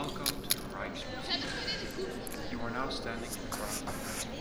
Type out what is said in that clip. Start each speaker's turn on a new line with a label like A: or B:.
A: Welcome to the Reichsmuseum. You are now standing in front of the